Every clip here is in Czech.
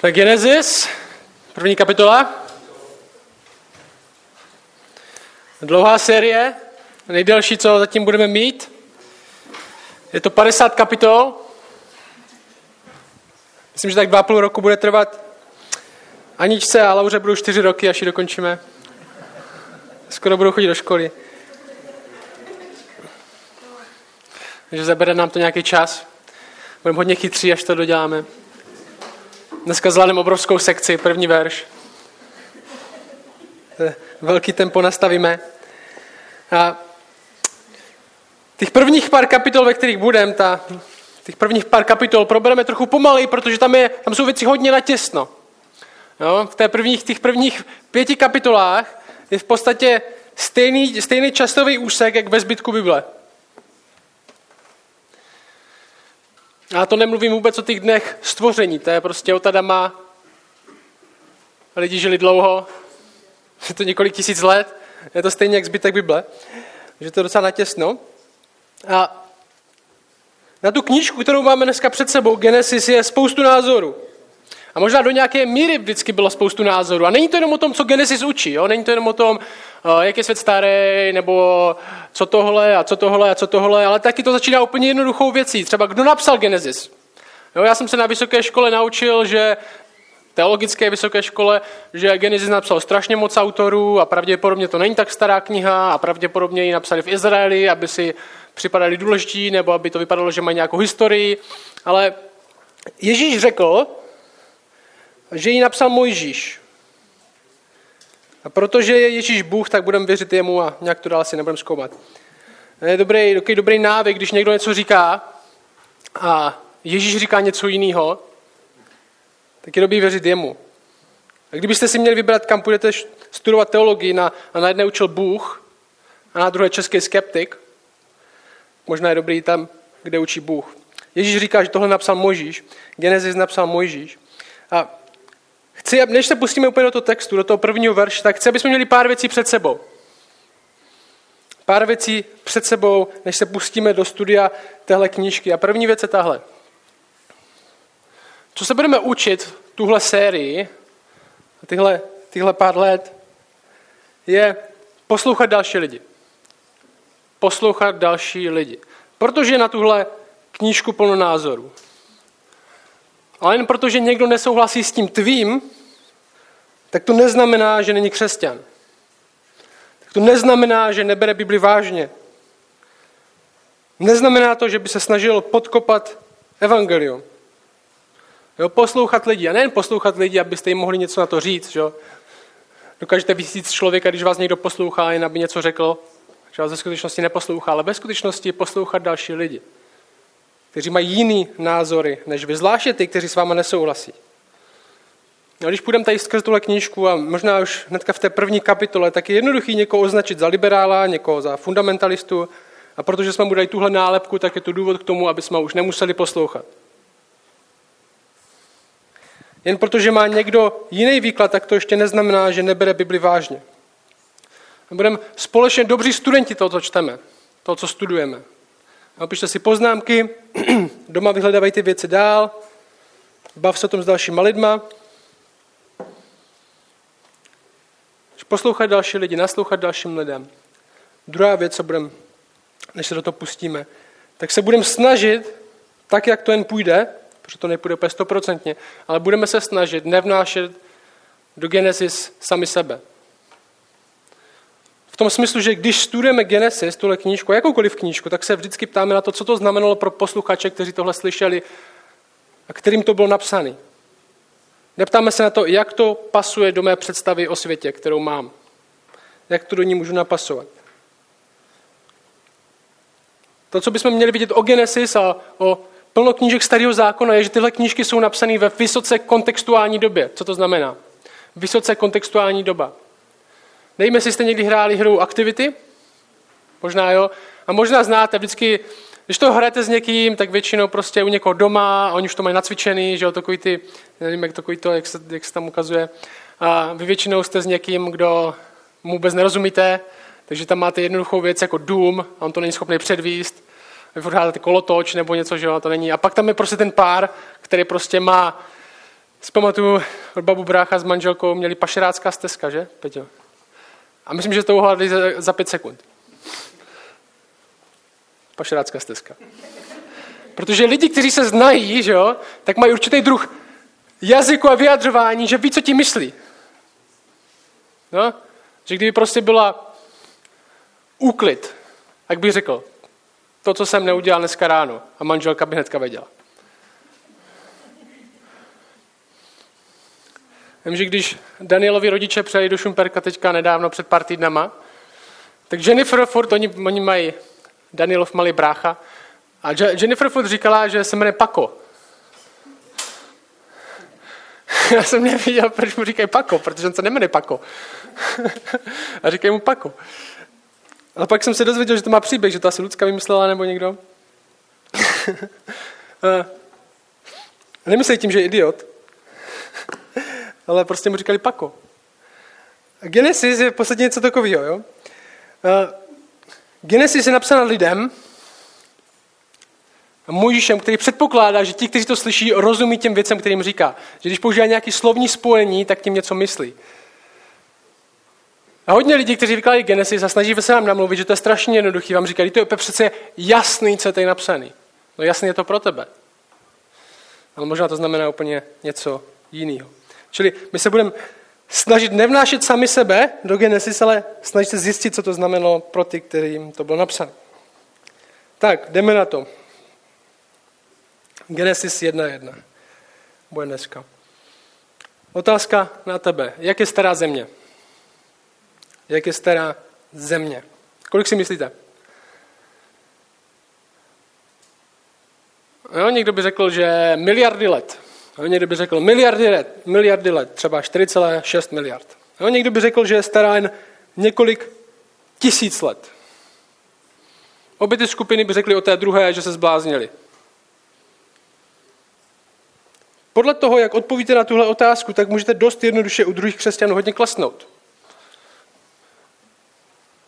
Tak Genesis, první kapitola. Dlouhá série, nejdelší, co zatím budeme mít. Je to 50 kapitol. Myslím, že tak dva půl roku bude trvat. Aničce a Lauře budou čtyři roky, až ji dokončíme. Skoro budou chodit do školy. Takže zabere nám to nějaký čas. Budeme hodně chytří, až to doděláme. Dneska zvládneme obrovskou sekci, první verš. Velký tempo nastavíme. A těch prvních pár kapitol, ve kterých budeme, ta, těch prvních pár kapitol probereme trochu pomalej, protože tam, je, tam jsou věci hodně natěsno. Jo? V té prvních, těch prvních pěti kapitolách je v podstatě stejný, stejný časový úsek, jak ve zbytku Bible. A to nemluvím vůbec o těch dnech stvoření, to je prostě od Adama. Lidi žili dlouho, je to několik tisíc let, je to stejně jak zbytek Bible, že to je docela natěsno. A na tu knížku, kterou máme dneska před sebou, Genesis, je spoustu názorů. A možná do nějaké míry vždycky bylo spoustu názorů. A není to jenom o tom, co Genesis učí. Jo? Není to jenom o tom, jak je svět starý, nebo co tohle a co tohle a co tohle, ale taky to začíná úplně jednoduchou věcí. Třeba kdo napsal Genesis. Jo, já jsem se na vysoké škole naučil, že teologické vysoké škole, že Genesis napsal strašně moc autorů a pravděpodobně to není tak stará kniha a pravděpodobně ji napsali v Izraeli, aby si připadali důležití nebo aby to vypadalo, že mají nějakou historii. Ale Ježíš řekl, že ji napsal Mojžíš. A protože je Ježíš Bůh, tak budeme věřit jemu a nějak to dál si nebudeme zkoumat. Je dobrý, dobrý, dobrý návyk, když někdo něco říká a Ježíš říká něco jiného, tak je dobrý věřit jemu. A kdybyste si měli vybrat, kam půjdete studovat teologii, na, a na jedné učil Bůh a na druhé český skeptik, možná je dobrý tam, kde učí Bůh. Ježíš říká, že tohle napsal Mojžíš, Genesis napsal Mojžíš. A Chci, než se pustíme úplně do toho textu, do toho prvního verše, tak chci, aby jsme měli pár věcí před sebou. Pár věcí před sebou, než se pustíme do studia téhle knížky. A první věc je tahle. Co se budeme učit tuhle sérii, tyhle, tyhle pár let, je poslouchat další lidi. Poslouchat další lidi. Protože na tuhle knížku plno názorů. Ale jen protože někdo nesouhlasí s tím tvým, tak to neznamená, že není křesťan. Tak to neznamená, že nebere Bibli vážně. Neznamená to, že by se snažil podkopat evangelium. Jo, poslouchat lidi. A nejen poslouchat lidi, abyste jim mohli něco na to říct. Jo. Dokážete vysít člověka, když vás někdo poslouchá, jen aby něco řekl, že vás ve skutečnosti neposlouchá, ale ve skutečnosti poslouchat další lidi kteří mají jiný názory než vy, zvláště ty, kteří s váma nesouhlasí. A když půjdeme tady skrz tuhle knížku a možná už hnedka v té první kapitole, tak je jednoduchý někoho označit za liberála, někoho za fundamentalistu a protože jsme mu dali tuhle nálepku, tak je to důvod k tomu, aby jsme už nemuseli poslouchat. Jen protože má někdo jiný výklad, tak to ještě neznamená, že nebere Bibli vážně. Budeme společně dobří studenti toho, co čteme, toho, co studujeme. Napište si poznámky, doma vyhledávají ty věci dál, bav se o tom s dalšíma lidma. Poslouchat další lidi, naslouchat dalším lidem. Druhá věc, co budeme, než se do toho pustíme, tak se budeme snažit, tak jak to jen půjde, protože to nepůjde úplně stoprocentně, ale budeme se snažit nevnášet do Genesis sami sebe tom smyslu, že když studujeme Genesis, tuhle knížku, jakoukoliv knížku, tak se vždycky ptáme na to, co to znamenalo pro posluchače, kteří tohle slyšeli a kterým to bylo napsané. Neptáme se na to, jak to pasuje do mé představy o světě, kterou mám. Jak to do ní můžu napasovat. To, co bychom měli vidět o Genesis a o plno knížek starého zákona, je, že tyhle knížky jsou napsané ve vysoce kontextuální době. Co to znamená? Vysoce kontextuální doba. Nevím, jestli jste někdy hráli hru Activity. Možná jo. A možná znáte vždycky, když to hrajete s někým, tak většinou prostě u někoho doma, oni už to mají nacvičený, že jo, takový ty, nevím, jak takový to, jak se, jak se tam ukazuje. A vy většinou jste s někým, kdo mu vůbec nerozumíte, takže tam máte jednoduchou věc jako dům, a on to není schopný předvíst. Vy hráte kolotoč nebo něco, že jo, to není. A pak tam je prostě ten pár, který prostě má Zpamatuju, od babu brácha s manželkou měli pašerácká stezka, že, Peťo? A myslím, že to uhádli za, za pět sekund. Pašerácká stezka. Protože lidi, kteří se znají, že jo, tak mají určitý druh jazyku a vyjadřování, že ví, co ti myslí. No? Že kdyby prostě byla úklid, jak bych řekl, to, co jsem neudělal dneska ráno a manželka by hnedka věděla. Vím, že když Danielovi rodiče přijeli do Šumperka teďka nedávno před pár týdnama, tak Jennifer furt, oni, oni mají Danielov malý brácha, a Jennifer furt říkala, že se jmenuje Pako. Já jsem nevěděl, proč mu říkají Pako, protože on se nemenuje Pako. a říkají mu Pako. Ale pak jsem se dozvěděl, že to má příběh, že to asi Lucka vymyslela nebo někdo. a nemyslej tím, že je idiot, ale prostě mu říkali Pako. Genesis je v podstatě něco takového. Jo? Genesis je napsána lidem, Mojžíšem, který předpokládá, že ti, kteří to slyší, rozumí těm věcem, kterým říká. Že když používá nějaký slovní spojení, tak tím něco myslí. A hodně lidí, kteří vykládají Genesis a snaží se nám namluvit, že to je strašně jednoduchý, vám říkají, to je přece jasný, co je tady napsaný. No jasný je to pro tebe. Ale možná to znamená úplně něco jiného. Čili my se budeme snažit nevnášet sami sebe do Genesis, ale snažit se zjistit, co to znamenalo pro ty, kterým to bylo napsané. Tak, jdeme na to. Genesis 1.1. Bude dneska. Otázka na tebe. Jak je stará země? Jak je stará země? Kolik si myslíte? Jo, někdo by řekl, že miliardy let. Jo, někdo by řekl miliardy let, miliardy let, třeba 4,6 miliard. Jo, někdo by řekl, že je stará jen několik tisíc let. Obě ty skupiny by řekly o té druhé, že se zbláznili. Podle toho, jak odpovíte na tuhle otázku, tak můžete dost jednoduše u druhých křesťanů hodně klesnout.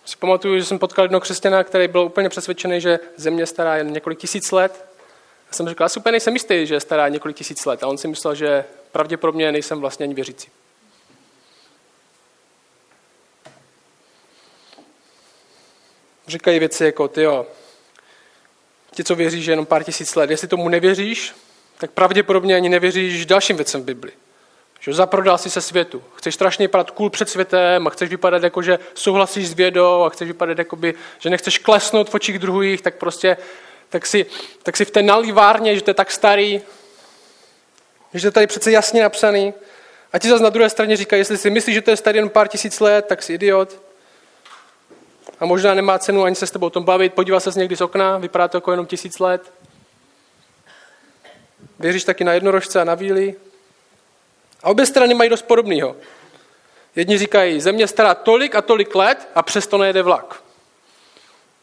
Si pamatuju, že jsem potkal jednoho křesťana, který byl úplně přesvědčený, že země stará jen několik tisíc let. Já jsem řekl, já si úplně nejsem jistý, že je stará několik tisíc let. A on si myslel, že pravděpodobně nejsem vlastně ani věřící. Říkají věci jako, ty jo, ti, co věří, že jenom pár tisíc let, jestli tomu nevěříš, tak pravděpodobně ani nevěříš dalším věcem v Bibli. Že zaprodal si se světu. Chceš strašně vypadat cool před světem a chceš vypadat jako, že souhlasíš s vědou a chceš vypadat jako by, že nechceš klesnout v očích druhých, tak prostě tak si, tak si v té nalivárně, že to je tak starý, že to je tady přece jasně napsaný. A ti zase na druhé straně říkají, jestli si myslíš, že to je starý jen pár tisíc let, tak jsi idiot. A možná nemá cenu ani se s tebou o tom bavit. Podíval se někdy z okna, vypadá to jako jenom tisíc let. Věříš taky na jednorožce a na víly? A obě strany mají dost podobného. Jedni říkají, země stará tolik a tolik let a přesto nejede vlak.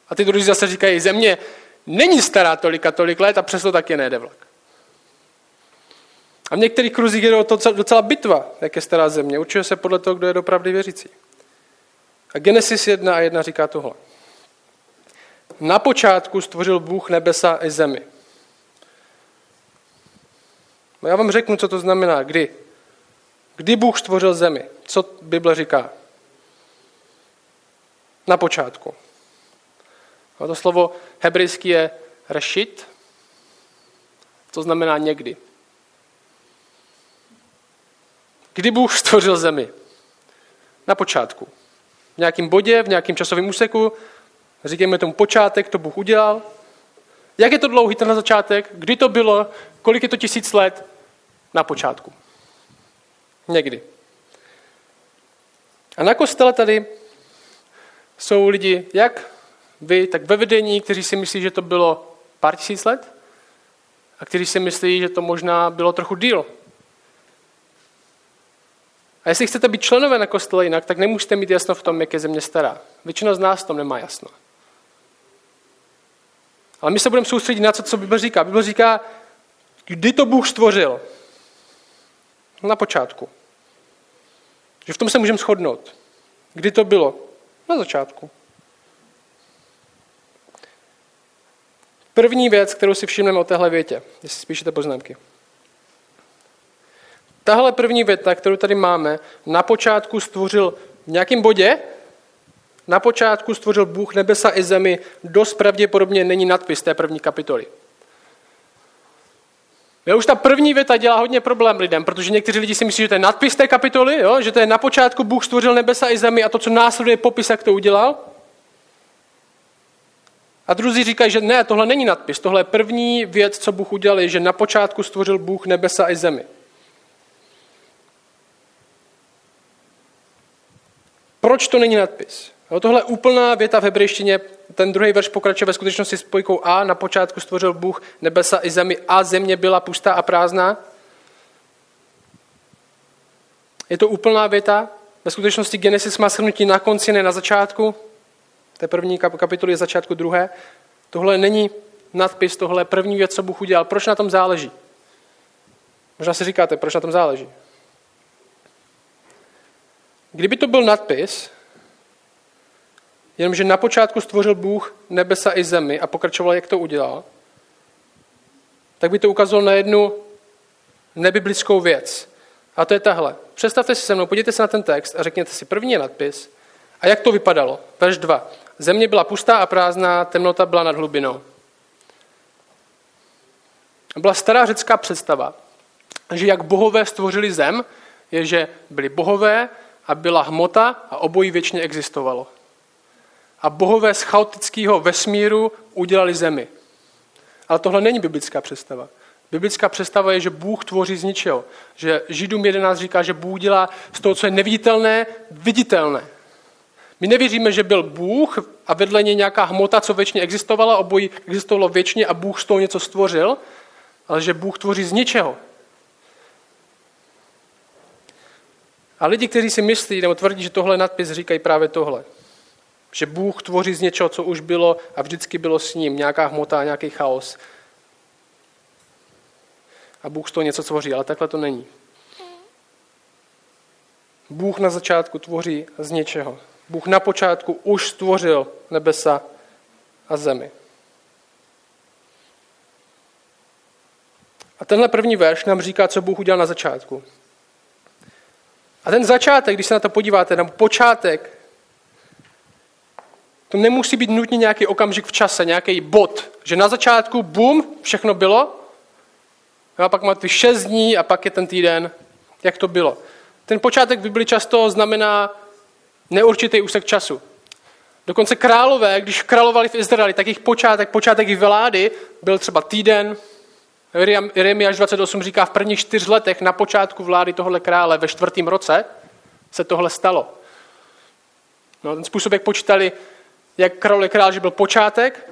A ty druhý zase říkají, země není stará tolik a tolik let a přesto taky nejede vlak. A v některých kruzích je to docela bitva, jak je stará země. Určuje se podle toho, kdo je dopravdy věřící. A Genesis 1 a 1 říká tohle. Na počátku stvořil Bůh nebesa i zemi. No já vám řeknu, co to znamená. Kdy? Kdy Bůh stvořil zemi? Co Bible říká? Na počátku. A to slovo hebrejský je rešit, to znamená někdy. Kdy Bůh stvořil zemi? Na počátku. V nějakém bodě, v nějakém časovém úseku, říkáme tomu počátek, to Bůh udělal. Jak je to dlouhý ten začátek? Kdy to bylo? Kolik je to tisíc let? Na počátku. Někdy. A na kostele tady jsou lidi, jak vy, tak ve vedení, kteří si myslí, že to bylo pár tisíc let a kteří si myslí, že to možná bylo trochu díl. A jestli chcete být členové na kostele jinak, tak nemusíte mít jasno v tom, jak je země stará. Většina z nás tom nemá jasno. Ale my se budeme soustředit na to, co Bible říká. Bible říká, kdy to Bůh stvořil. Na počátku. Že v tom se můžeme shodnout. Kdy to bylo? Na začátku. První věc, kterou si všimneme o téhle větě, jestli spíšete poznámky. tahle první věta, kterou tady máme, na počátku stvořil v nějakém bodě, na počátku stvořil Bůh nebesa i zemi, dost pravděpodobně není nadpis té první kapitoly. Jo, už ta první věta dělá hodně problém lidem, protože někteří lidi si myslí, že to je nadpis té kapitoly, jo? že to je na počátku Bůh stvořil nebesa i zemi a to, co následuje popis, jak to udělal. A druzí říkají, že ne, tohle není nadpis, tohle je první věc, co Bůh udělal, je, že na počátku stvořil Bůh nebesa i zemi. Proč to není nadpis? Jo, tohle je úplná věta v hebrejštině, ten druhý verš pokračuje ve skutečnosti s spojkou A, na počátku stvořil Bůh nebesa i zemi a země byla pustá a prázdná. Je to úplná věta, ve skutečnosti Genesis má shrnutí na konci, ne na začátku. Té první kapitoly je začátku druhé. Tohle není nadpis, tohle je první věc, co Bůh udělal. Proč na tom záleží? Možná si říkáte, proč na tom záleží. Kdyby to byl nadpis, Jenomže na počátku stvořil Bůh nebesa i zemi a pokračoval, jak to udělal, tak by to ukázalo na jednu nebiblickou věc. A to je tahle. Představte si se mnou, podívejte se na ten text a řekněte si první nadpis. A jak to vypadalo? Verš 2. Země byla pustá a prázdná, temnota byla nad hlubinou. Byla stará řecká představa, že jak bohové stvořili zem, je, že byli bohové a byla hmota a obojí věčně existovalo a bohové z chaotického vesmíru udělali zemi. Ale tohle není biblická představa. Biblická představa je, že Bůh tvoří z ničeho. Že Židům 11 říká, že Bůh dělá z toho, co je neviditelné, viditelné. My nevěříme, že byl Bůh a vedle něj nějaká hmota, co věčně existovala, obojí existovalo věčně a Bůh z toho něco stvořil, ale že Bůh tvoří z ničeho. A lidi, kteří si myslí nebo tvrdí, že tohle nadpis, říkají právě tohle. Že Bůh tvoří z něčeho, co už bylo a vždycky bylo s ním. Nějaká hmota, nějaký chaos. A Bůh z toho něco tvoří, ale takhle to není. Bůh na začátku tvoří z něčeho. Bůh na počátku už stvořil nebesa a zemi. A tenhle první verš nám říká, co Bůh udělal na začátku. A ten začátek, když se na to podíváte, nebo počátek to nemusí být nutně nějaký okamžik v čase, nějaký bod, že na začátku, bum, všechno bylo, a pak máte šest dní a pak je ten týden, jak to bylo. Ten počátek v Bibli často znamená neurčitý úsek času. Dokonce králové, když královali v Izraeli, tak jejich počátek, počátek jejich vlády byl třeba týden. Jeremiáš 28 říká, v prvních čtyř letech na počátku vlády tohle krále ve čtvrtém roce se tohle stalo. No, ten způsob, jak počítali jak král je král, že byl počátek,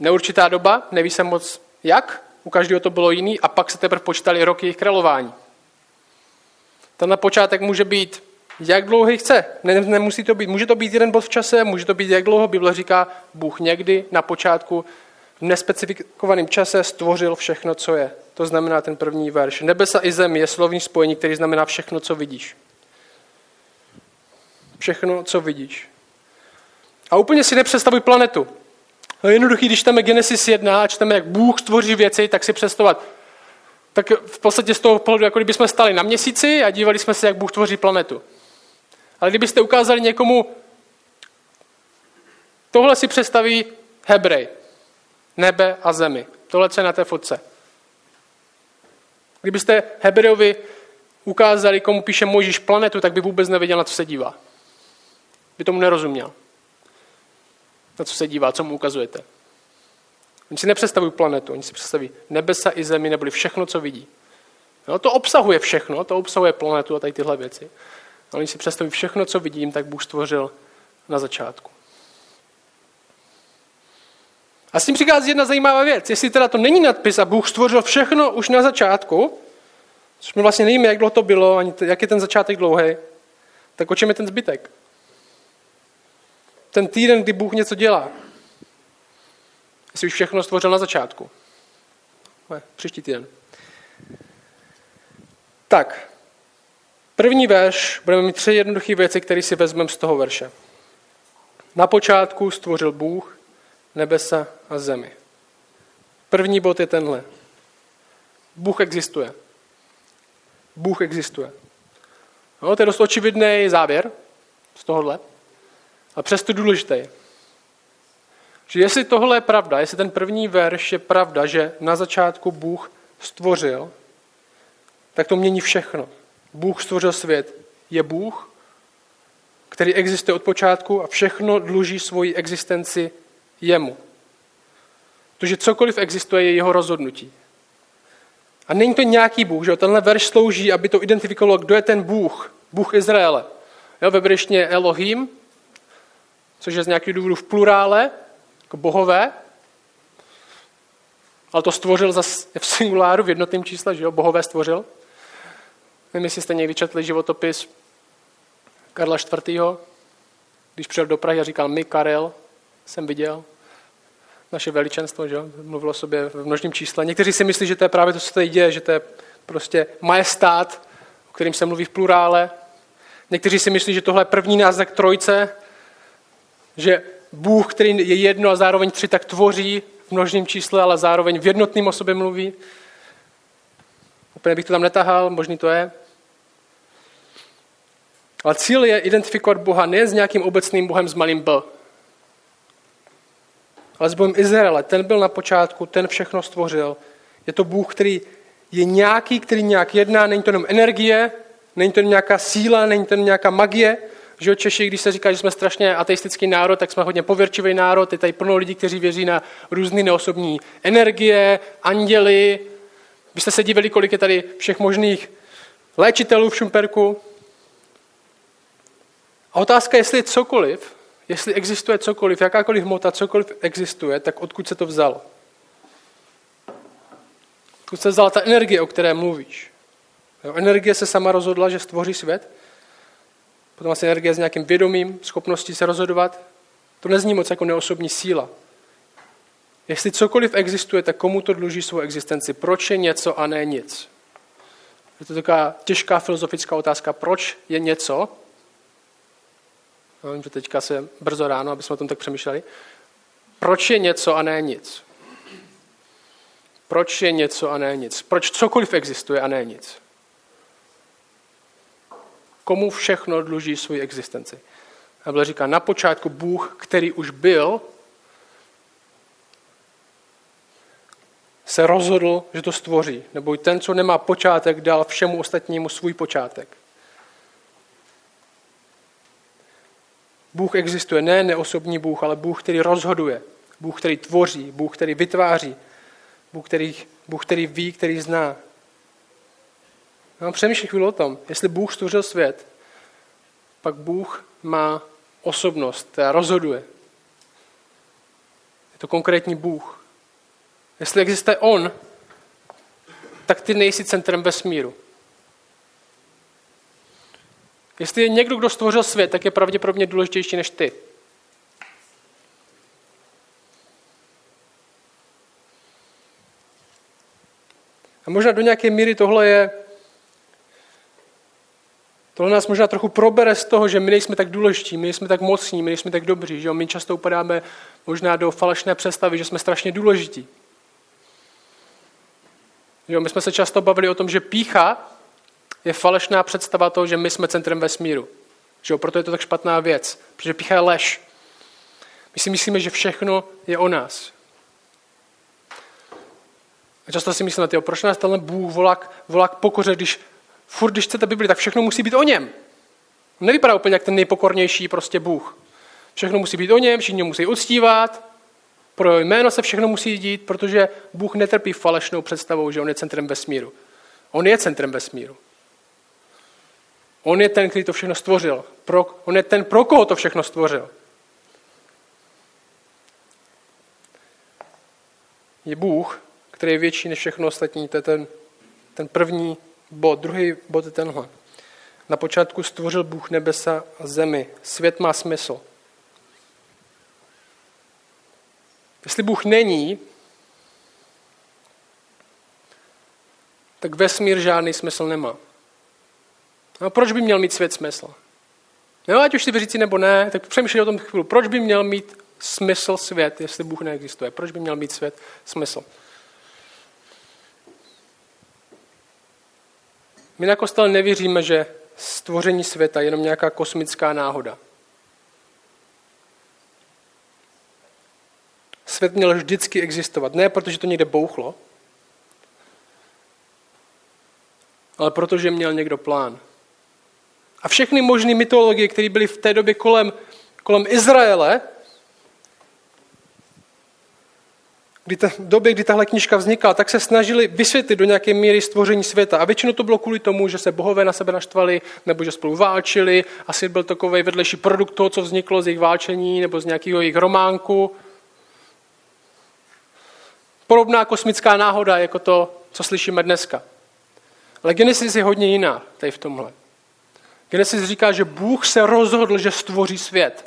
neurčitá doba, neví se moc jak, u každého to bylo jiný, a pak se teprve počítali roky jejich králování. Tenhle počátek může být jak dlouhý chce. Ne, nemusí to být. Může to být jeden bod v čase, může to být jak dlouho. Bible říká, Bůh někdy na počátku v nespecifikovaném čase stvořil všechno, co je. To znamená ten první verš. Nebesa i zem je slovní spojení, který znamená všechno, co vidíš. Všechno, co vidíš. A úplně si nepředstavuj planetu. No jednoduchý, když čteme Genesis 1 a čteme, jak Bůh stvoří věci, tak si představovat, tak v podstatě z toho pohledu, jako kdybychom stali na měsíci a dívali jsme se, jak Bůh tvoří planetu. Ale kdybyste ukázali někomu, tohle si představí Hebrej, nebe a zemi. Tohle, co je na té fotce. Kdybyste Hebrejovi ukázali, komu píše Možíš planetu, tak by vůbec nevěděl, na co se dívá. By tomu nerozuměl na co se dívá, co mu ukazujete. Oni si nepředstavují planetu, oni si představí nebesa i zemi, neboli všechno, co vidí. No, to obsahuje všechno, to obsahuje planetu a tady tyhle věci. A oni si představí všechno, co vidím, tak Bůh stvořil na začátku. A s tím přichází jedna zajímavá věc. Jestli teda to není nadpis a Bůh stvořil všechno už na začátku, což my vlastně nevíme, jak dlouho to bylo, ani jak je ten začátek dlouhý, tak o čem je ten zbytek? ten týden, kdy Bůh něco dělá. Jestli už všechno stvořil na začátku. Ne, příští týden. Tak, první verš, budeme mít tři jednoduché věci, které si vezmeme z toho verše. Na počátku stvořil Bůh nebesa a zemi. První bod je tenhle. Bůh existuje. Bůh existuje. No, to je dost očividný závěr z tohohle, a přesto důležitý. Že jestli tohle je pravda, jestli ten první verš je pravda, že na začátku Bůh stvořil, tak to mění všechno. Bůh stvořil svět. Je Bůh, který existuje od počátku a všechno dluží svoji existenci jemu. To, že cokoliv existuje, je jeho rozhodnutí. A není to nějaký Bůh, že tenhle verš slouží, aby to identifikovalo, kdo je ten Bůh, Bůh Izraele. Jo, ve brečtině Elohim, což je z nějakých důvodů v plurále, jako bohové, ale to stvořil zase v singuláru, v jednotném čísle, že jo, bohové stvořil. Nevím, jestli jste někdy četli životopis Karla IV., když přijel do Prahy a říkal, my, Karel, jsem viděl, naše veličenstvo, že mluvilo o sobě v množném čísle. Někteří si myslí, že to je právě to, co tady děje, že to je prostě majestát, o kterým se mluví v plurále. Někteří si myslí, že tohle je první náznak trojce, že Bůh, který je jedno a zároveň tři, tak tvoří v množném čísle, ale zároveň v jednotném o sobě mluví. Úplně bych to tam netahal, možný to je. Ale cíl je identifikovat Boha ne s nějakým obecným Bohem s malým B, ale s Bohem Izraele. Ten byl na počátku, ten všechno stvořil. Je to Bůh, který je nějaký, který nějak jedná, není to jenom energie, není to nějaká síla, není to nějaká magie. Že Češi, když se říká, že jsme strašně ateistický národ, tak jsme hodně pověrčivý národ. Je tady plno lidí, kteří věří na různé neosobní energie, anděly. Vy jste se divili, kolik je tady všech možných léčitelů v Šumperku. A otázka, jestli je cokoliv, jestli existuje cokoliv, jakákoliv hmota, cokoliv existuje, tak odkud se to vzalo? Odkud se vzala ta energie, o které mluvíš? Jo, energie se sama rozhodla, že stvoří svět. Potom asi energie s nějakým vědomím, schopností se rozhodovat. To nezní moc jako neosobní síla. Jestli cokoliv existuje, tak komu to dluží svou existenci? Proč je něco a ne nic? Je to taková těžká filozofická otázka. Proč je něco já vím, že teďka se brzo ráno, aby jsme o tom tak přemýšleli. Proč je něco a ne nic? Proč je něco a ne nic? Proč cokoliv existuje a ne nic? Komu všechno dluží svou existenci? A byl říká, na počátku Bůh, který už byl, se rozhodl, že to stvoří. Nebo ten, co nemá počátek, dal všemu ostatnímu svůj počátek. Bůh existuje, ne neosobní Bůh, ale Bůh, který rozhoduje, Bůh, který tvoří, Bůh, který vytváří, Bůh, který, Bůh, který ví, který zná. No, přemýšlím chvíli o tom, jestli Bůh stvořil svět, pak Bůh má osobnost, která rozhoduje. Je to konkrétní Bůh. Jestli existuje On, tak ty nejsi centrem vesmíru. Jestli je někdo, kdo stvořil svět, tak je pravděpodobně důležitější než ty. A možná do nějaké míry tohle je, tohle nás možná trochu probere z toho, že my nejsme tak důležití, my nejsme tak mocní, my nejsme tak dobří, že my často upadáme možná do falešné představy, že jsme strašně důležití. Jo, my jsme se často bavili o tom, že pícha je falešná představa toho, že my jsme centrem vesmíru. Že jo? Proto je to tak špatná věc, protože pícha je lež. My si myslíme, že všechno je o nás. A často si myslíme, tyjo, proč nás tenhle Bůh volá, volá k pokoře, když furt, když chcete Bibli, tak všechno musí být o něm. Nevypadá úplně jak ten nejpokornější prostě Bůh. Všechno musí být o něm, všichni musí uctívat, pro jméno se všechno musí dít, protože Bůh netrpí falešnou představou, že on je centrem vesmíru. On je centrem vesmíru. On je ten, který to všechno stvořil. Pro, on je ten, pro koho to všechno stvořil. Je Bůh, který je větší než všechno ostatní. To je ten, ten první bod. Druhý bod je tenhle. Na počátku stvořil Bůh nebesa a zemi. Svět má smysl. Jestli Bůh není, tak vesmír žádný smysl nemá. No, proč by měl mít svět smysl? No, ať už si věřící nebo ne, tak přemýšlej o tom chvíli. Proč by měl mít smysl svět, jestli Bůh neexistuje? Proč by měl mít svět smysl? My na kostele nevěříme, že stvoření světa je jenom nějaká kosmická náhoda. Svět měl vždycky existovat. Ne protože to někde bouchlo, ale protože měl někdo plán. A všechny možné mytologie, které byly v té době kolem, kolem Izraele, kdy ta, době, kdy tahle knižka vznikala, tak se snažili vysvětlit do nějaké míry stvoření světa. A většinou to bylo kvůli tomu, že se bohové na sebe naštvali, nebo že spolu válčili. Asi byl takový vedlejší produkt toho, co vzniklo z jejich válčení, nebo z nějakého jejich románku. Podobná kosmická náhoda, jako to, co slyšíme dneska. Ale Genesis je hodně jiná tady v tomhle. Genesis říká, že Bůh se rozhodl, že stvoří svět.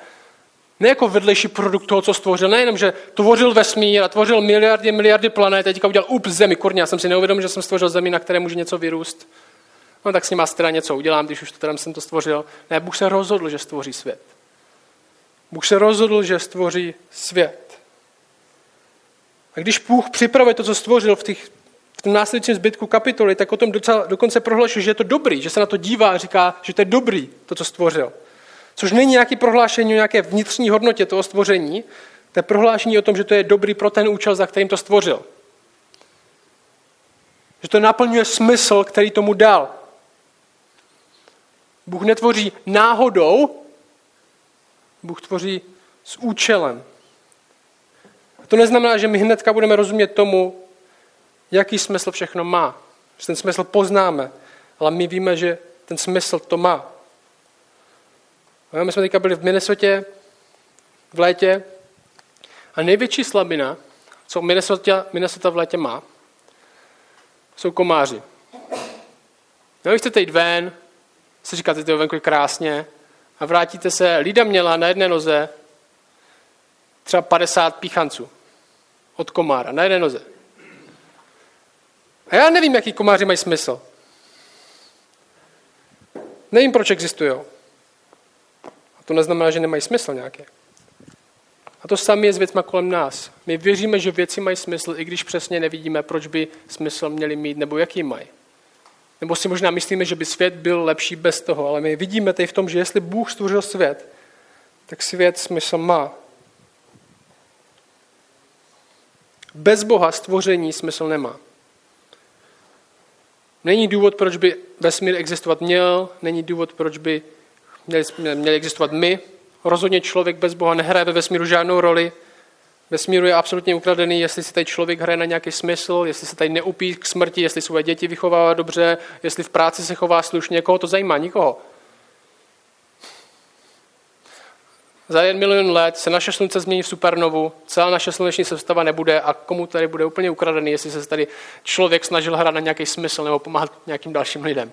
Ne jako vedlejší produkt toho, co stvořil. Nejenom, že tvořil vesmír a tvořil miliardy, miliardy planet, teďka udělal up zemi. Kurně, já jsem si neuvědomil, že jsem stvořil zemi, na které může něco vyrůst. No tak s ním teda něco udělám, když už to teda jsem to stvořil. Ne, Bůh se rozhodl, že stvoří svět. Bůh se rozhodl, že stvoří svět. A když Bůh připravuje to, co stvořil v, těch, v tom následujícím zbytku kapitoly, tak o tom docela, dokonce prohlašuje, že je to dobrý, že se na to dívá a říká, že to je dobrý, to, co stvořil. Což není nějaké prohlášení o nějaké vnitřní hodnotě toho stvoření, to je prohlášení o tom, že to je dobrý pro ten účel, za kterým to stvořil. Že to naplňuje smysl, který tomu dal. Bůh netvoří náhodou, Bůh tvoří s účelem. To neznamená, že my hnedka budeme rozumět tomu, jaký smysl všechno má. Že ten smysl poznáme, ale my víme, že ten smysl to má. My jsme teďka byli v Minnesota v létě a největší slabina, co Minnesota, Minnesota v létě má, jsou komáři. No, když chcete jít ven, si říkáte, že venku je krásně, a vrátíte se, Lída měla na jedné noze třeba 50 píchanců od komára, na jedné noze. A já nevím, jaký komáři mají smysl. Nevím, proč existují. A to neznamená, že nemají smysl nějaké. A to samé je s věcmi kolem nás. My věříme, že věci mají smysl, i když přesně nevidíme, proč by smysl měli mít, nebo jaký mají. Nebo si možná myslíme, že by svět byl lepší bez toho, ale my vidíme tady v tom, že jestli Bůh stvořil svět, tak svět smysl má. Bez Boha stvoření smysl nemá. Není důvod, proč by vesmír existovat měl, není důvod, proč by měli, měli existovat my. Rozhodně člověk bez Boha nehraje ve vesmíru žádnou roli. Vesmíru je absolutně ukradený, jestli si tady člověk hraje na nějaký smysl, jestli se tady neupí k smrti, jestli svoje děti vychovává dobře, jestli v práci se chová slušně, koho to zajímá, nikoho. Za jeden milion let se naše slunce změní v supernovu, celá naše sluneční sestava nebude a komu tady bude úplně ukradený, jestli se tady člověk snažil hrát na nějaký smysl nebo pomáhat nějakým dalším lidem.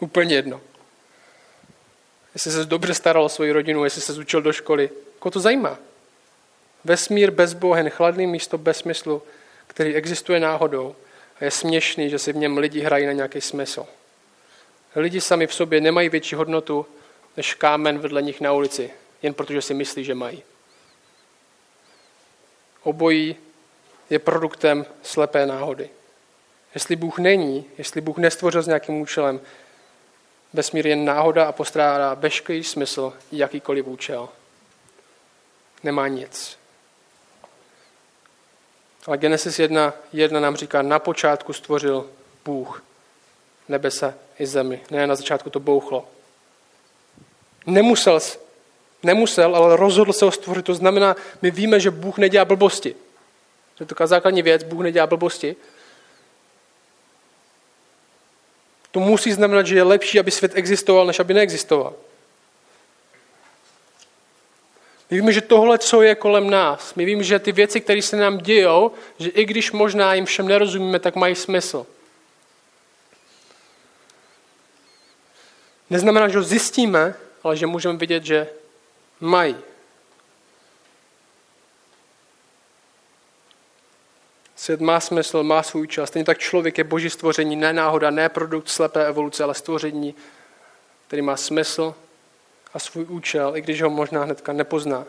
Úplně jedno. Jestli se dobře staral o svoji rodinu, jestli se zučil do školy. Koho to zajímá? Vesmír bezbohen, chladný místo bez smyslu, který existuje náhodou a je směšný, že si v něm lidi hrají na nějaký smysl. Lidi sami v sobě nemají větší hodnotu než kámen vedle nich na ulici, jen protože si myslí, že mají. Obojí je produktem slepé náhody. Jestli Bůh není, jestli Bůh nestvořil s nějakým účelem, vesmír je náhoda a postrádá veškerý smysl, jakýkoliv účel. Nemá nic. Ale Genesis 1, 1 nám říká, na počátku stvořil Bůh nebesa i zemi. Ne, na začátku to bouchlo. Nemusel, nemusel, ale rozhodl se ho stvořit. To znamená, my víme, že Bůh nedělá blbosti. To je taková základní věc, Bůh nedělá blbosti. To musí znamenat, že je lepší, aby svět existoval, než aby neexistoval. My víme, že tohle, co je kolem nás, my víme, že ty věci, které se nám dějou, že i když možná jim všem nerozumíme, tak mají smysl. Neznamená, že ho zjistíme, ale že můžeme vidět, že mají. Svět má smysl, má svůj čas. Stejně tak člověk je boží stvoření, ne náhoda, ne produkt slepé evoluce, ale stvoření, který má smysl a svůj účel, i když ho možná hnedka nepozná.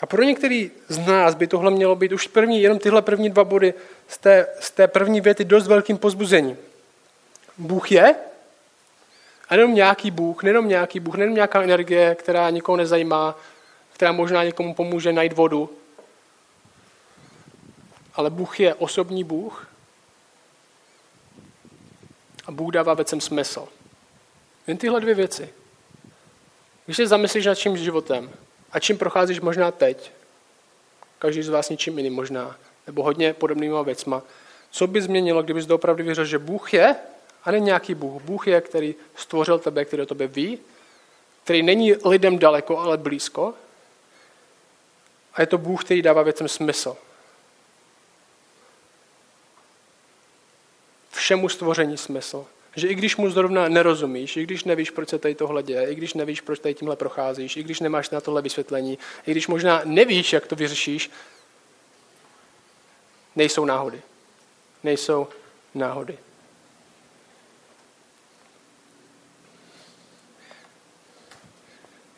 A pro některý z nás by tohle mělo být už první, jenom tyhle první dva body z té, z té první věty dost velkým pozbuzením. Bůh je, a jenom nějaký Bůh, nejenom nějaký Bůh, nejenom nějaká energie, která nikoho nezajímá, která možná někomu pomůže najít vodu, ale Bůh je osobní Bůh a Bůh dává věcem smysl. Jen tyhle dvě věci. Když se zamyslíš nad čím životem a čím procházíš možná teď, každý z vás něčím jiným možná, nebo hodně podobnýma věcma, co by změnilo, kdybys opravdu věřil, že Bůh je a ne nějaký Bůh. Bůh je, který stvořil tebe, který o tebe ví, který není lidem daleko, ale blízko. A je to Bůh, který dává věcem smysl. Všemu stvoření smysl. Že i když mu zrovna nerozumíš, i když nevíš, proč se tady tohle děje, i když nevíš, proč tady tímhle procházíš, i když nemáš na tohle vysvětlení, i když možná nevíš, jak to vyřešíš, nejsou náhody. Nejsou náhody.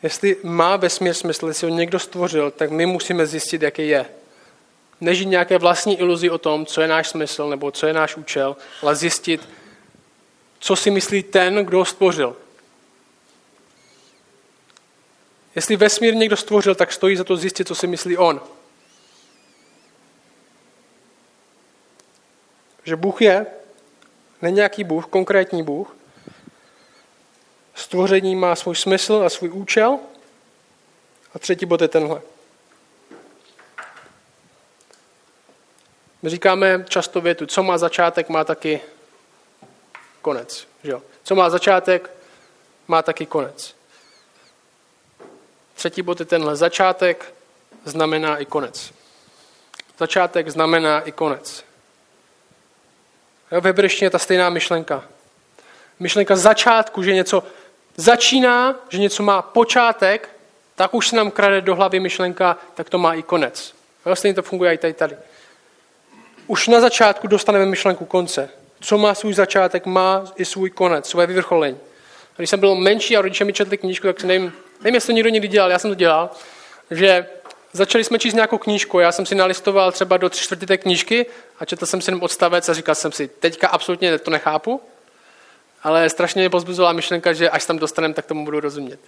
Jestli má vesmír smysl, jestli ho někdo stvořil, tak my musíme zjistit, jaký je. Nežít nějaké vlastní iluzi o tom, co je náš smysl nebo co je náš účel, ale zjistit, co si myslí ten, kdo ho stvořil. Jestli vesmír někdo stvořil, tak stojí za to zjistit, co si myslí on. Že Bůh je, není nějaký Bůh, konkrétní Bůh, Stvoření má svůj smysl a svůj účel. A třetí bod je tenhle. My říkáme často větu, co má začátek, má taky konec. Že jo? Co má začátek, má taky konec. Třetí bod je tenhle. Začátek znamená i konec. Začátek znamená i konec. Jo, v je ta stejná myšlenka. Myšlenka začátku, že něco začíná, že něco má počátek, tak už se nám krade do hlavy myšlenka, tak to má i konec. Stejně to funguje i tady, tady. Už na začátku dostaneme myšlenku konce. Co má svůj začátek, má i svůj konec, své vyvrcholení. Když jsem byl menší a rodiče mi četli knížku, tak nevím, nevím, jestli to někdo někdy dělal, já jsem to dělal, že začali jsme číst nějakou knížku, já jsem si nalistoval třeba do tři čtvrty té knížky a četl jsem si jenom odstavec a říkal jsem si, teďka absolutně to nechápu, ale strašně mě pozbuzovala myšlenka, že až tam dostaneme, tak tomu budu rozumět.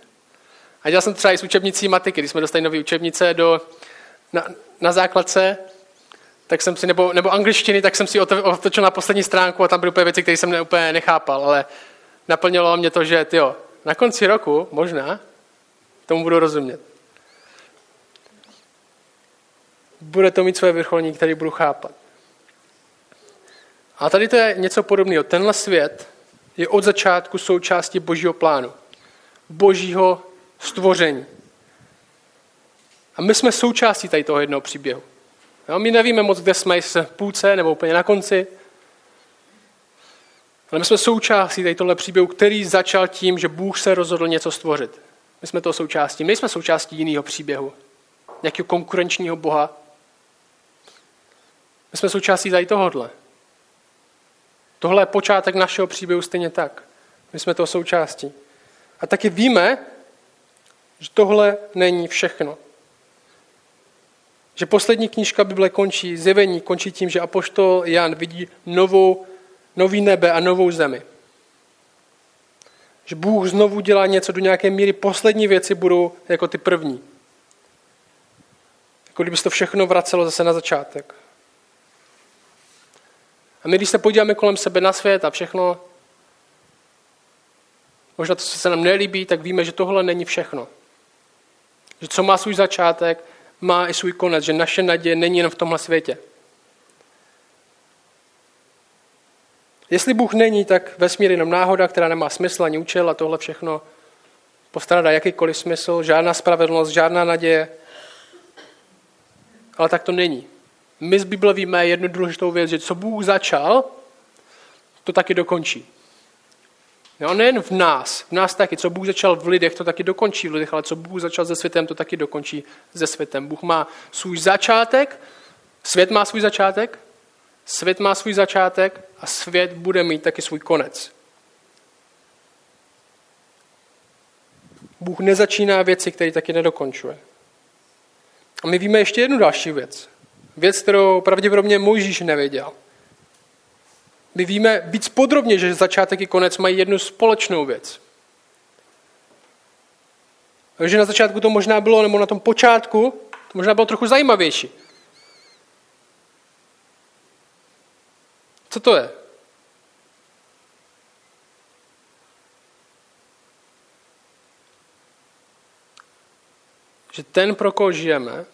A dělal jsem třeba i s učebnicí matiky, když jsme dostali nové učebnice do, na, na základce, tak jsem si, nebo, nebo angličtiny, tak jsem si otočil na poslední stránku a tam byly úplně věci, které jsem úplně nechápal, ale naplnilo mě to, že tyjo, na konci roku možná tomu budu rozumět. Bude to mít své vrcholní, který budu chápat. A tady to je něco podobného. Tenhle svět je od začátku součástí božího plánu, božího stvoření. A my jsme součástí tady toho jednoho příběhu. Jo, my nevíme moc, kde jsme, jestli v půlce nebo úplně na konci. Ale my jsme součástí tady tohle příběhu, který začal tím, že Bůh se rozhodl něco stvořit. My jsme toho součástí. My jsme součástí jiného příběhu. Nějakého konkurenčního boha. My jsme součástí tady tohohle. Tohle je počátek našeho příběhu stejně tak. My jsme toho součástí. A taky víme, že tohle není všechno. Že poslední knížka Bible končí, zjevení končí tím, že apoštol Jan vidí novou, nový nebe a novou zemi. Že Bůh znovu dělá něco do nějaké míry, poslední věci budou jako ty první. Jako kdyby se to všechno vracelo zase na začátek. A my, když se podíváme kolem sebe na svět a všechno, možná to, co se nám nelíbí, tak víme, že tohle není všechno. Že co má svůj začátek, má i svůj konec, že naše naděje není jen v tomhle světě. Jestli Bůh není, tak vesmír jenom náhoda, která nemá smysl ani účel a tohle všechno postradá jakýkoliv smysl, žádná spravedlnost, žádná naděje. Ale tak to není. My z Bible víme jednu důležitou věc, že co Bůh začal, to taky dokončí. Jo, nejen v nás, v nás taky. Co Bůh začal v lidech, to taky dokončí v lidech, ale co Bůh začal se světem, to taky dokončí se světem. Bůh má svůj začátek, svět má svůj začátek, svět má svůj začátek a svět bude mít taky svůj konec. Bůh nezačíná věci, které taky nedokončuje. A my víme ještě jednu další věc. Věc, kterou pravděpodobně Mojžíš nevěděl. My víme víc podrobně, že začátek i konec mají jednu společnou věc. Takže na začátku to možná bylo, nebo na tom počátku, to možná bylo trochu zajímavější. Co to je? Že ten, pro koho žijeme,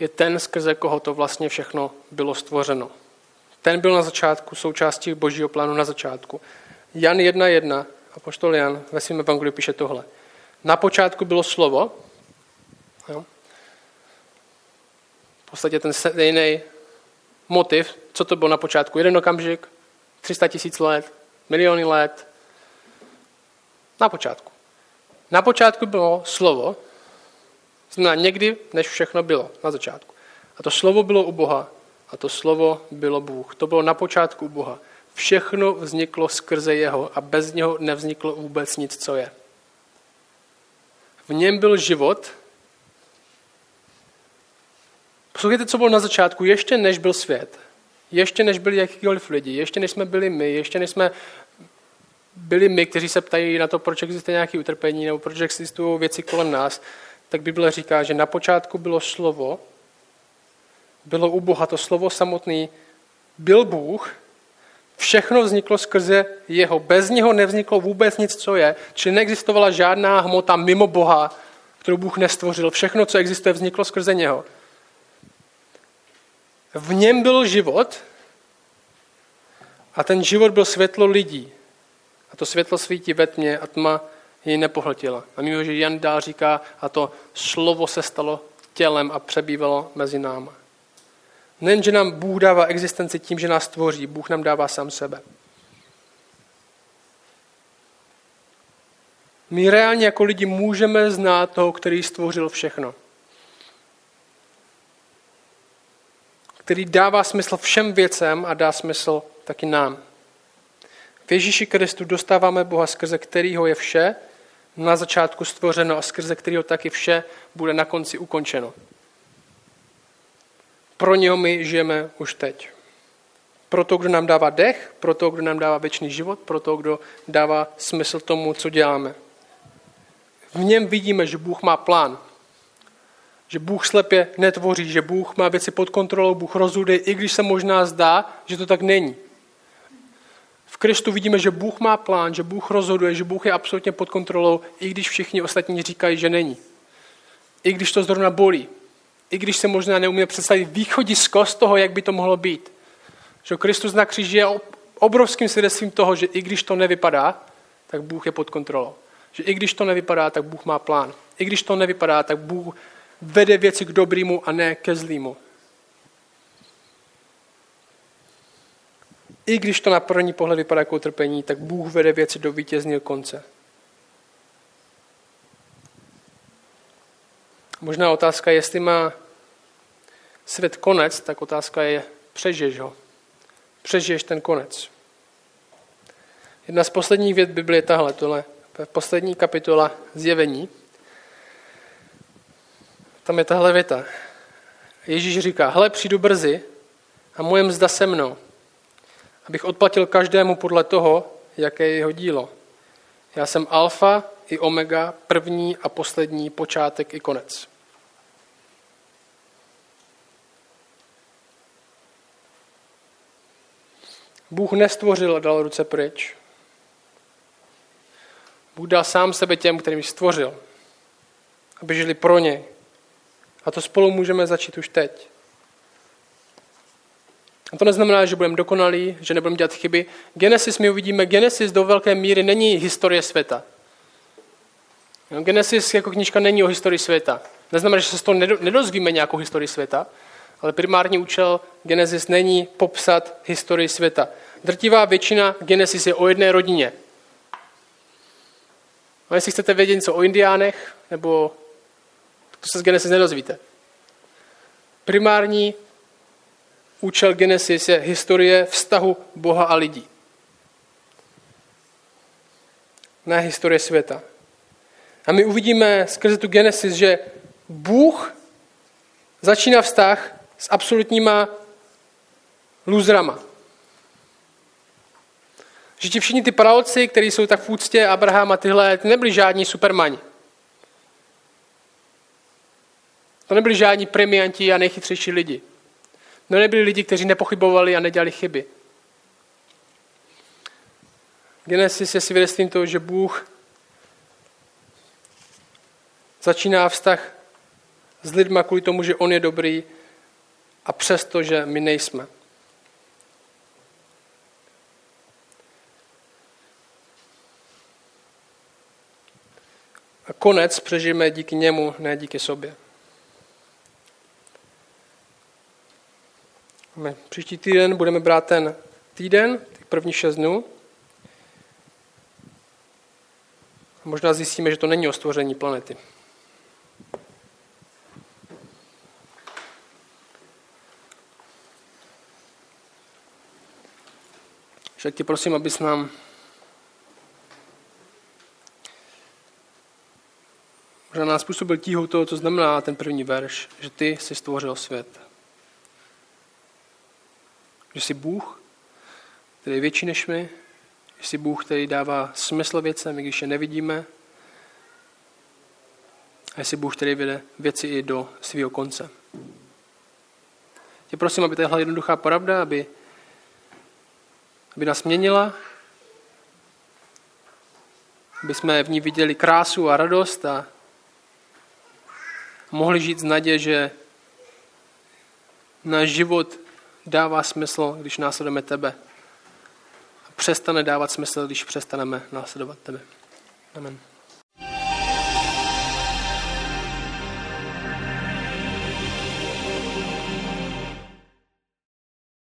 je ten, skrze koho to vlastně všechno bylo stvořeno. Ten byl na začátku součástí božího plánu na začátku. Jan 1.1, a poštol Jan ve svém evangeliu píše tohle. Na počátku bylo slovo, jo? v podstatě ten stejný motiv, co to bylo na počátku. Jeden okamžik, 300 tisíc let, miliony let. Na počátku. Na počátku bylo slovo, znamená někdy, než všechno bylo na začátku. A to slovo bylo u Boha a to slovo bylo Bůh. To bylo na počátku Boha. Všechno vzniklo skrze jeho a bez něho nevzniklo vůbec nic, co je. V něm byl život. Poslouchejte, co bylo na začátku, ještě než byl svět. Ještě než byli jakýkoliv lidi, ještě než jsme byli my, ještě než jsme byli my, kteří se ptají na to, proč existuje nějaké utrpení nebo proč existují věci kolem nás, tak Bible říká, že na počátku bylo slovo, bylo u Boha to slovo samotný, byl Bůh, všechno vzniklo skrze jeho. Bez něho nevzniklo vůbec nic, co je. Čili neexistovala žádná hmota mimo Boha, kterou Bůh nestvořil. Všechno, co existuje, vzniklo skrze něho. V něm byl život a ten život byl světlo lidí. A to světlo svítí ve tmě a tma jej nepohltila. A mimo, že Jan dál říká, a to slovo se stalo tělem a přebývalo mezi námi. Nejen, že nám Bůh dává existenci tím, že nás tvoří, Bůh nám dává sám sebe. My reálně jako lidi můžeme znát toho, který stvořil všechno. Který dává smysl všem věcem a dá smysl taky nám. V Ježíši Kristu dostáváme Boha, skrze kterého je vše na začátku stvořeno a skrze kterého taky vše bude na konci ukončeno. Pro něho my žijeme už teď. Pro to, kdo nám dává dech, pro to, kdo nám dává věčný život, pro to, kdo dává smysl tomu, co děláme. V něm vidíme, že Bůh má plán. Že Bůh slepě netvoří, že Bůh má věci pod kontrolou, Bůh rozhoduje, i když se možná zdá, že to tak není. V Kristu vidíme, že Bůh má plán, že Bůh rozhoduje, že Bůh je absolutně pod kontrolou, i když všichni ostatní říkají, že není. I když to zrovna bolí. I když se možná neumíme představit východisko z toho, jak by to mohlo být. Že Kristus na kříži je obrovským svědectvím toho, že i když to nevypadá, tak Bůh je pod kontrolou. Že i když to nevypadá, tak Bůh má plán. I když to nevypadá, tak Bůh vede věci k dobrému a ne ke zlýmu. I když to na první pohled vypadá jako utrpení, tak Bůh vede věci do vítězného konce. Možná otázka, jestli má svět konec, tak otázka je, přežiješ ho. Přežiješ ten konec. Jedna z posledních věd Biblie je tahle, tohle, poslední kapitola zjevení. Tam je tahle věta. Ježíš říká, hle, přijdu brzy a moje mzda se mnou, abych odplatil každému podle toho, jaké je jeho dílo. Já jsem alfa i omega, první a poslední, počátek i konec. Bůh nestvořil a dal ruce pryč. Bůh dal sám sebe těm, kterým stvořil, aby žili pro něj. A to spolu můžeme začít už teď. A to neznamená, že budeme dokonalí, že nebudeme dělat chyby. Genesis my uvidíme, Genesis do velké míry není historie světa. Genesis jako knižka není o historii světa. Neznamená, že se z toho nedozvíme nějakou historii světa, ale primární účel Genesis není popsat historii světa. Drtivá většina Genesis je o jedné rodině. A jestli chcete vědět něco o indiánech, nebo to se z Genesis nedozvíte. Primární účel Genesis je historie vztahu Boha a lidí. Ne historie světa. A my uvidíme skrze tu Genesis, že Bůh začíná vztah s absolutníma lůzrama. Že ti všichni ty praloci, kteří jsou tak v úctě, Abraham a tyhle, ty nebyli žádní supermani. To nebyli žádní premianti a nejchytřejší lidi. To nebyli lidi, kteří nepochybovali a nedělali chyby. Genesis je svědectvím toho, že Bůh začíná vztah s lidma kvůli tomu, že On je dobrý a přesto, že my nejsme. A konec přežijeme díky němu, ne díky sobě. Příští týden budeme brát ten týden, těch prvních šest dnů. A možná zjistíme, že to není o stvoření planety. Však tě prosím, abys nám možná nás způsobil tíhou toho, co znamená ten první verš, že ty jsi stvořil svět. Že jsi Bůh, který je větší než my, že jsi Bůh, který dává smysl věcem, i když je nevidíme. A jsi Bůh, který vede věci i do svého konce. Tě prosím, aby tahle jednoduchá pravda, aby, aby nás měnila, aby jsme v ní viděli krásu a radost a mohli žít z naděje, že náš život dává smysl, když následujeme tebe. A přestane dávat smysl, když přestaneme následovat tebe. Amen.